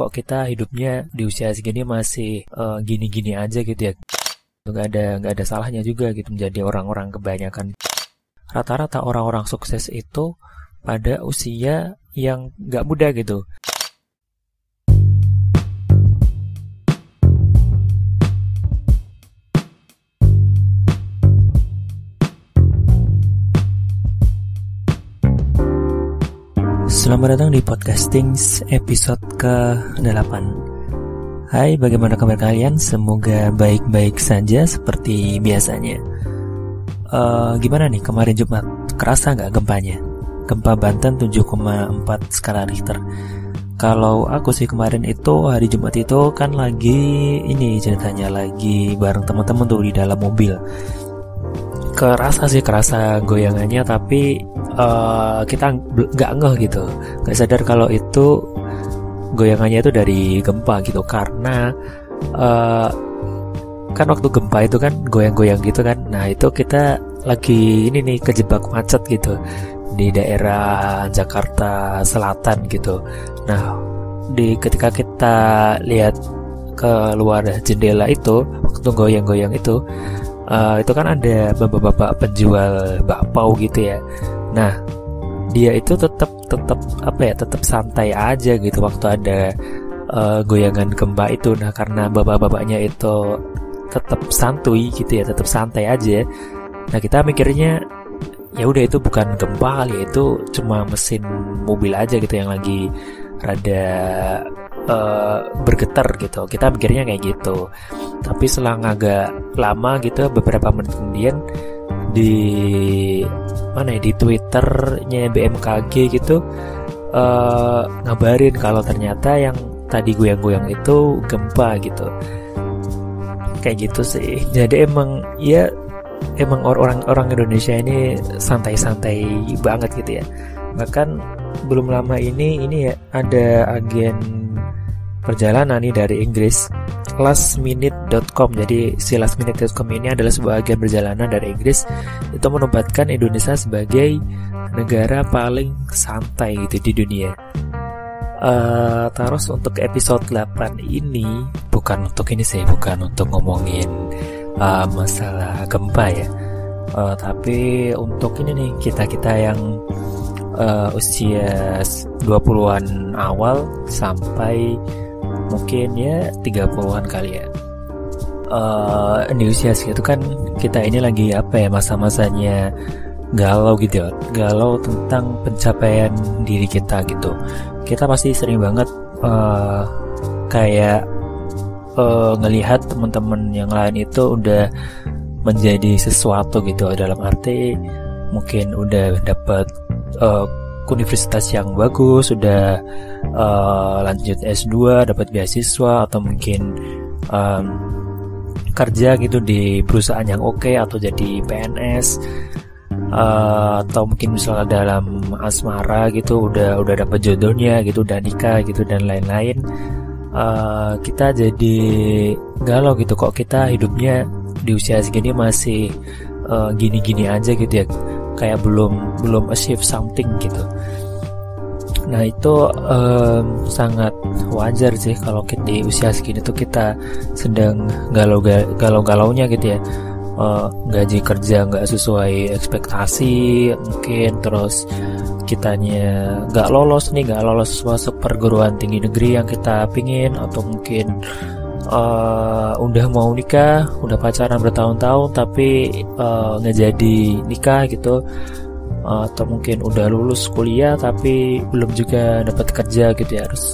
kok kita hidupnya di usia segini masih uh, gini-gini aja gitu ya? Nggak ada nggak ada salahnya juga gitu menjadi orang-orang kebanyakan. Rata-rata orang-orang sukses itu pada usia yang nggak muda gitu Selamat datang di podcasting episode ke-8 Hai, bagaimana kabar kalian? Semoga baik-baik saja seperti biasanya uh, Gimana nih kemarin Jumat? Kerasa nggak gempanya? Gempa Banten 7,4 skala Richter Kalau aku sih kemarin itu hari Jumat itu kan lagi ini ceritanya lagi bareng teman-teman tuh di dalam mobil kerasa sih kerasa goyangannya tapi uh, kita nggak ngeh gitu. Nggak sadar kalau itu goyangannya itu dari gempa gitu. Karena uh, kan waktu gempa itu kan goyang-goyang gitu kan. Nah itu kita lagi ini nih kejebak macet gitu di daerah Jakarta Selatan gitu. Nah di ketika kita lihat keluar jendela itu waktu goyang-goyang itu uh, itu kan ada bapak-bapak penjual bakpao gitu ya. Nah dia itu tetap tetap apa ya tetap santai aja gitu waktu ada uh, goyangan gempa itu. Nah karena bapak-bapaknya itu tetap santuy gitu ya tetap santai aja. Nah kita mikirnya ya udah itu bukan gempa kali ya itu cuma mesin mobil aja gitu yang lagi rada uh, bergetar gitu. Kita mikirnya kayak gitu. Tapi selang agak lama gitu beberapa menit kemudian di mana ya di twitternya BMKG gitu uh, ngabarin kalau ternyata yang tadi goyang-goyang itu gempa gitu. Kayak gitu sih. Jadi emang ya emang orang-orang Indonesia ini santai-santai banget gitu ya. Bahkan belum lama ini ini ya ada agen perjalanan nih dari Inggris lastminute.com jadi si lastminute.com ini adalah sebuah agen perjalanan dari Inggris. Itu menobatkan Indonesia sebagai negara paling santai gitu di dunia. Uh, terus untuk episode 8 ini bukan untuk ini sih bukan untuk ngomongin uh, masalah gempa ya. Uh, tapi untuk ini nih kita-kita yang uh, usia 20-an awal sampai mungkin ya 30-an kali ya. Uh, di usia segitu kan kita ini lagi apa ya masa-masanya galau gitu ya galau tentang pencapaian diri kita gitu. Kita pasti sering banget uh, kayak uh, ngelihat teman-teman yang lain itu udah menjadi sesuatu gitu. Dalam arti mungkin udah dapat uh, universitas yang bagus, sudah uh, lanjut S2, dapat beasiswa atau mungkin um, kerja gitu di perusahaan yang oke okay, atau jadi PNS uh, atau mungkin misalnya dalam asmara gitu udah udah dapat jodohnya gitu udah nikah gitu dan lain-lain uh, kita jadi galau gitu kok kita hidupnya di usia segini masih gini-gini uh, aja gitu ya kayak belum belum achieve something gitu nah itu um, sangat wajar sih kalau kita di usia segini tuh kita sedang galau galau galaunya gitu ya. Uh, gaji kerja nggak sesuai ekspektasi mungkin terus kitanya nggak lolos nih nggak lolos masuk perguruan tinggi negeri yang kita pingin atau mungkin uh, udah mau nikah, udah pacaran bertahun-tahun tapi uh, nggak jadi nikah gitu, uh, atau mungkin udah lulus kuliah tapi belum juga dapat kerja gitu ya. Harus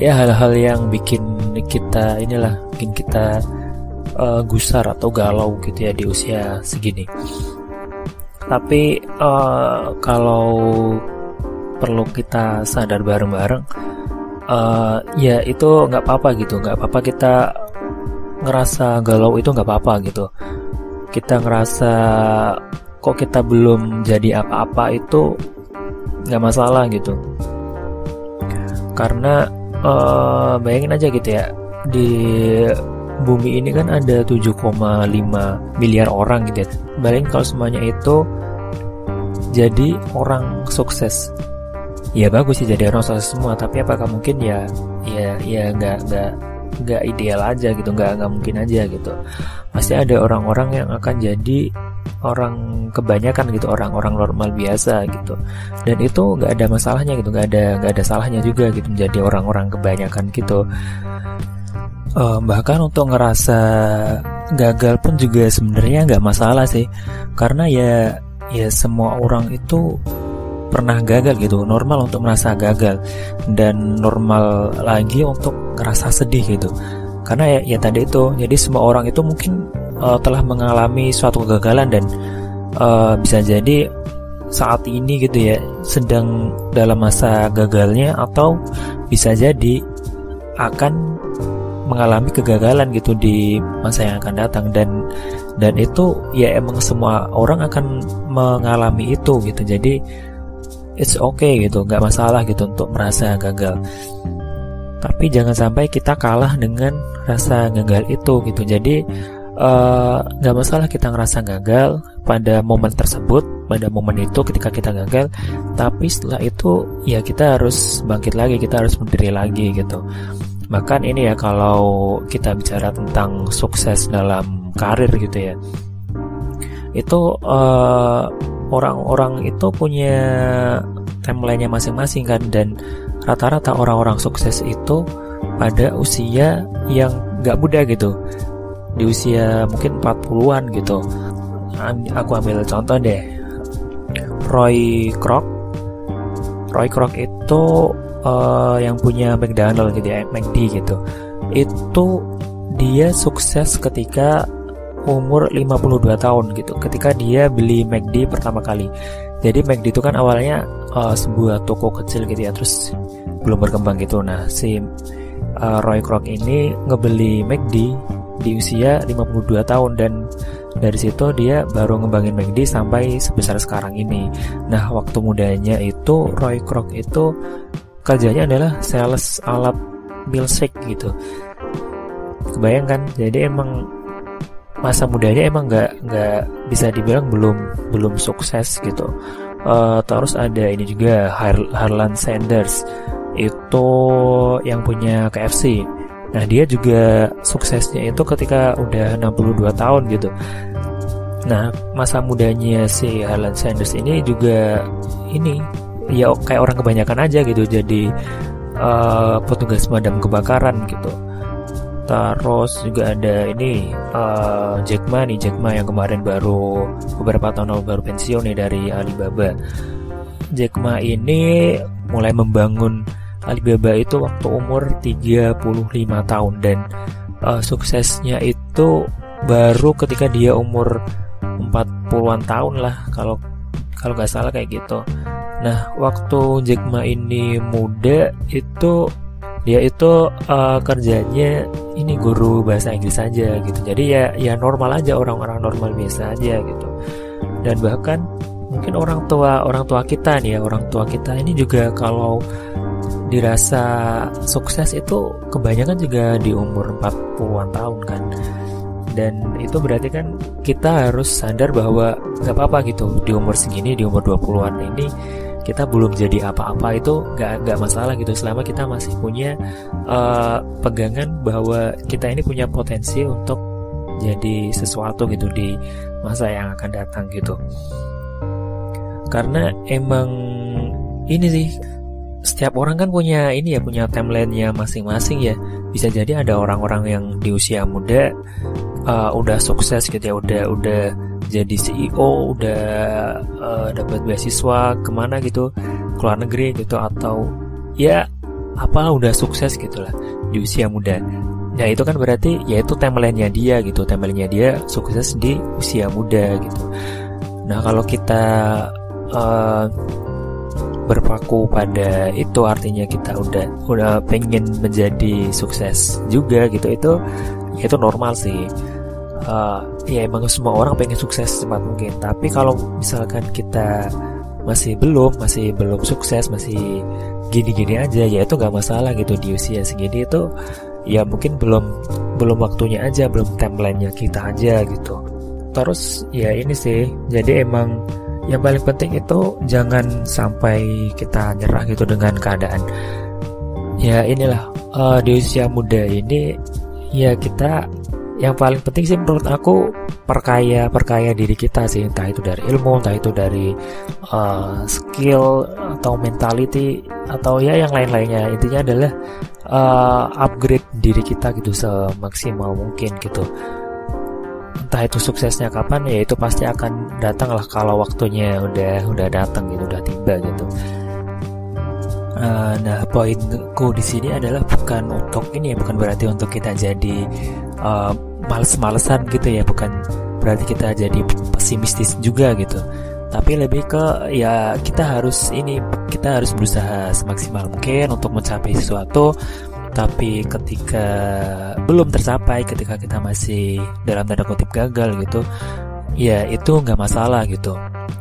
ya hal-hal yang bikin kita inilah bikin kita uh, gusar atau galau gitu ya di usia segini. Tapi uh, kalau perlu kita sadar bareng-bareng uh, ya itu nggak apa-apa gitu. Nggak apa-apa kita ngerasa galau itu nggak apa-apa gitu. Kita ngerasa kok kita belum jadi apa-apa itu nggak masalah gitu. Karena uh, bayangin aja gitu ya di bumi ini kan ada 7,5 miliar orang gitu ya. Bayangin kalau semuanya itu jadi orang sukses. Ya bagus sih jadi orang sukses semua tapi apakah mungkin ya ya ya nggak nggak nggak ideal aja gitu nggak nggak mungkin aja gitu. Pasti ada orang-orang yang akan jadi orang kebanyakan gitu orang-orang normal biasa gitu. Dan itu nggak ada masalahnya gitu nggak ada nggak ada salahnya juga gitu menjadi orang-orang kebanyakan gitu. Uh, bahkan untuk ngerasa gagal pun juga sebenarnya nggak masalah sih. Karena ya ya semua orang itu pernah gagal gitu normal untuk merasa gagal dan normal lagi untuk ngerasa sedih gitu. Karena ya, ya tadi itu jadi semua orang itu mungkin uh, telah mengalami suatu kegagalan dan uh, bisa jadi saat ini gitu ya sedang dalam masa gagalnya atau bisa jadi akan mengalami kegagalan gitu di masa yang akan datang dan dan itu ya emang semua orang akan mengalami itu gitu. Jadi it's okay gitu nggak masalah gitu untuk merasa gagal. Tapi jangan sampai kita kalah dengan rasa gagal itu gitu. Jadi eh, nggak uh, masalah kita ngerasa gagal pada momen tersebut pada momen itu ketika kita gagal. Tapi setelah itu ya kita harus bangkit lagi kita harus berdiri lagi gitu. Bahkan ini ya kalau kita bicara tentang sukses dalam karir gitu ya. Itu uh, orang-orang itu punya timeline-nya masing-masing kan dan rata-rata orang-orang sukses itu pada usia yang gak muda gitu. Di usia mungkin 40-an gitu. Aku ambil contoh deh. Roy Kroc. Roy Kroc itu uh, yang punya McDonald gitu ya McD gitu. Itu dia sukses ketika umur 52 tahun gitu ketika dia beli McD pertama kali. Jadi McD itu kan awalnya uh, sebuah toko kecil gitu ya terus belum berkembang gitu. Nah si uh, Roy Kroc ini ngebeli McD di usia 52 tahun dan dari situ dia baru ngembangin McD sampai sebesar sekarang ini. Nah waktu mudanya itu Roy Kroc itu kerjanya adalah sales alat milkshake gitu. Kebayangkan jadi emang masa mudanya emang nggak nggak bisa dibilang belum belum sukses gitu. Uh, terus ada ini juga Har Harlan Sanders. Itu yang punya KFC nah dia juga suksesnya itu ketika udah 62 tahun gitu. Nah masa mudanya si Harlan Sanders ini juga ini ya kayak orang kebanyakan aja gitu. Jadi uh, petugas pemadam kebakaran gitu Terus juga ada ini uh, Jack Ma nih Jack Ma yang kemarin baru beberapa tahun lalu baru pensiun nih dari Alibaba. Jack Ma ini mulai membangun Alibaba itu waktu umur 35 tahun dan uh, suksesnya itu baru ketika dia umur 40-an tahun lah kalau kalau nggak salah kayak gitu. Nah, waktu Jack Ma ini muda itu dia itu uh, kerjanya ini guru bahasa Inggris saja gitu. Jadi ya ya normal aja orang-orang normal biasa aja gitu. Dan bahkan mungkin orang tua orang tua kita nih ya orang tua kita ini juga kalau dirasa sukses itu kebanyakan juga di umur 40-an tahun kan. Dan itu berarti kan kita harus sadar bahwa nggak apa-apa gitu di umur segini di umur 20-an ini kita belum jadi apa-apa itu nggak nggak masalah gitu. Selama kita masih punya uh, pegangan bahwa kita ini punya potensi untuk jadi sesuatu gitu di masa yang akan datang gitu. Karena emang ini sih setiap orang kan punya ini ya punya timelinenya masing-masing ya. Bisa jadi ada orang-orang yang di usia muda uh, udah sukses gitu ya udah udah jadi CEO udah uh, dapat beasiswa ke mana gitu ke luar negeri gitu atau ya apa udah sukses gitulah di usia muda. Nah itu kan berarti yaitu timelinenya dia gitu Timelinenya dia sukses di usia muda gitu. Nah kalau kita uh, berpaku pada itu artinya kita udah udah pengen menjadi sukses juga gitu itu ya itu normal sih uh, ya emang semua orang pengen sukses secepat mungkin. Tapi kalau misalkan kita masih belum masih belum sukses masih gini-gini aja ya itu nggak masalah gitu di usia segini itu ya mungkin belum belum waktunya aja belum timelinenya kita aja gitu. Terus ya ini sih jadi emang yang paling penting itu jangan sampai kita nyerah gitu dengan keadaan. Ya inilah uh, di usia muda ini ya kita yang paling penting sih menurut aku perkaya perkaya diri kita sih. Entah itu dari ilmu entah itu dari uh, skill atau mentality atau ya yang lain-lainnya. Intinya adalah uh, upgrade diri kita gitu semaksimal mungkin gitu. Entah itu suksesnya kapan ya itu pasti akan datang lah kalau waktunya udah udah datang gitu udah tiba gitu. Uh, nah, poinku di sini adalah bukan untuk ini ya, bukan berarti untuk kita jadi uh, males-malesan gitu ya, bukan berarti kita jadi pesimistis juga gitu. Tapi lebih ke ya kita harus ini kita harus berusaha semaksimal mungkin untuk mencapai sesuatu. Tapi ketika belum tercapai, ketika kita masih dalam tanda kutip gagal gitu, ya itu nggak masalah gitu.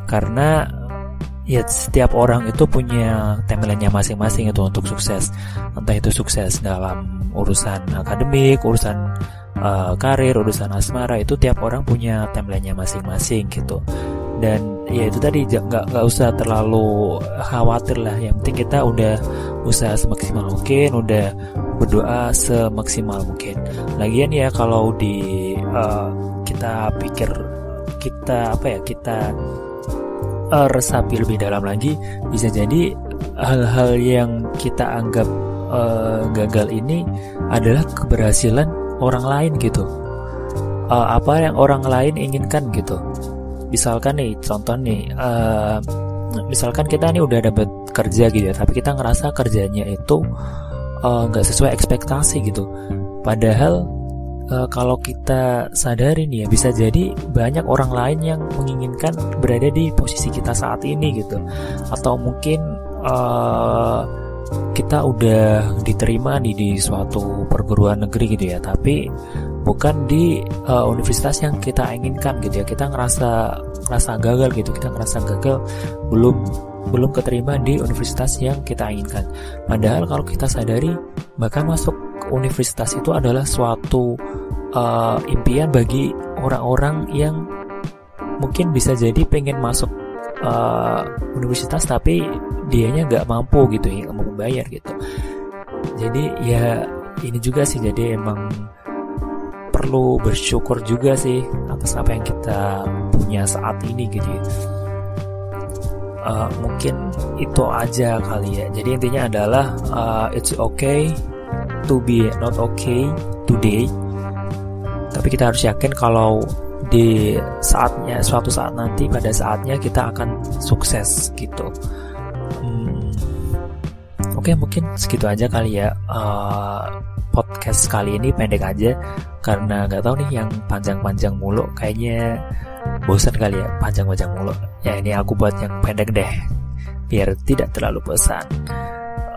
Karena ya setiap orang itu punya timelinenya masing-masing itu untuk sukses entah itu sukses dalam urusan akademik urusan uh, karir urusan asmara itu tiap orang punya timelinenya masing-masing gitu. Dan ya itu tadi nggak nggak usah terlalu khawatir lah. Yang penting kita udah usaha semaksimal mungkin udah berdoa semaksimal mungkin. Lagian ya kalau di uh, kita pikir kita apa ya kita resapi lebih dalam lagi bisa jadi hal-hal yang kita anggap uh, gagal ini adalah keberhasilan orang lain gitu. Uh, apa yang orang lain inginkan gitu. Misalkan nih contoh nih uh, misalkan kita nih udah dapat kerja gitu ya tapi kita ngerasa kerjanya itu nggak uh, sesuai ekspektasi gitu. Padahal uh, kalau kita sadarin ya bisa jadi banyak orang lain yang menginginkan berada di posisi kita saat ini gitu. Atau mungkin uh, kita udah diterima di di suatu perguruan negeri gitu ya tapi bukan di uh, universitas yang kita inginkan gitu ya. Kita ngerasa ngerasa gagal gitu. Kita ngerasa gagal belum belum keterima di universitas yang kita inginkan. Padahal kalau kita sadari bahkan masuk universitas itu adalah suatu uh, impian bagi orang-orang yang mungkin bisa jadi pengen masuk uh, universitas tapi dianya nggak mampu gitu ya mau membayar gitu. Jadi ya ini juga sih jadi emang perlu bersyukur juga sih atas apa yang kita punya saat ini gitu. Uh, mungkin itu aja kali ya. Jadi intinya adalah uh, it's okay to be not okay today. Tapi kita harus yakin kalau di saatnya suatu saat nanti pada saatnya kita akan sukses gitu. Hmm, oke okay, mungkin segitu aja kali ya uh, podcast kali ini pendek aja karena nggak tahu nih yang panjang-panjang mulu kayaknya bosan kali ya panjang-panjang mulu. Ya ini aku buat yang pendek deh biar tidak terlalu bosan.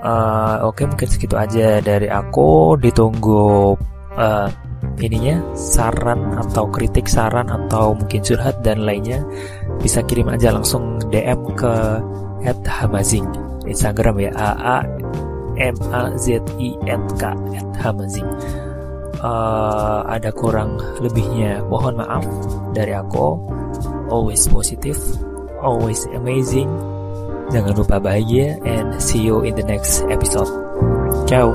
Uh, oke okay, mungkin segitu aja dari aku. Ditunggu uh, ininya saran atau kritik saran atau mungkin curhat dan lainnya bisa kirim aja langsung DM ke @hamazing Instagram ya a a m a z i n k @hamazing uh, ada kurang lebihnya mohon maaf dari aku always positive always amazing Jangan lupa bahagia and see you in the next episode. Ciao.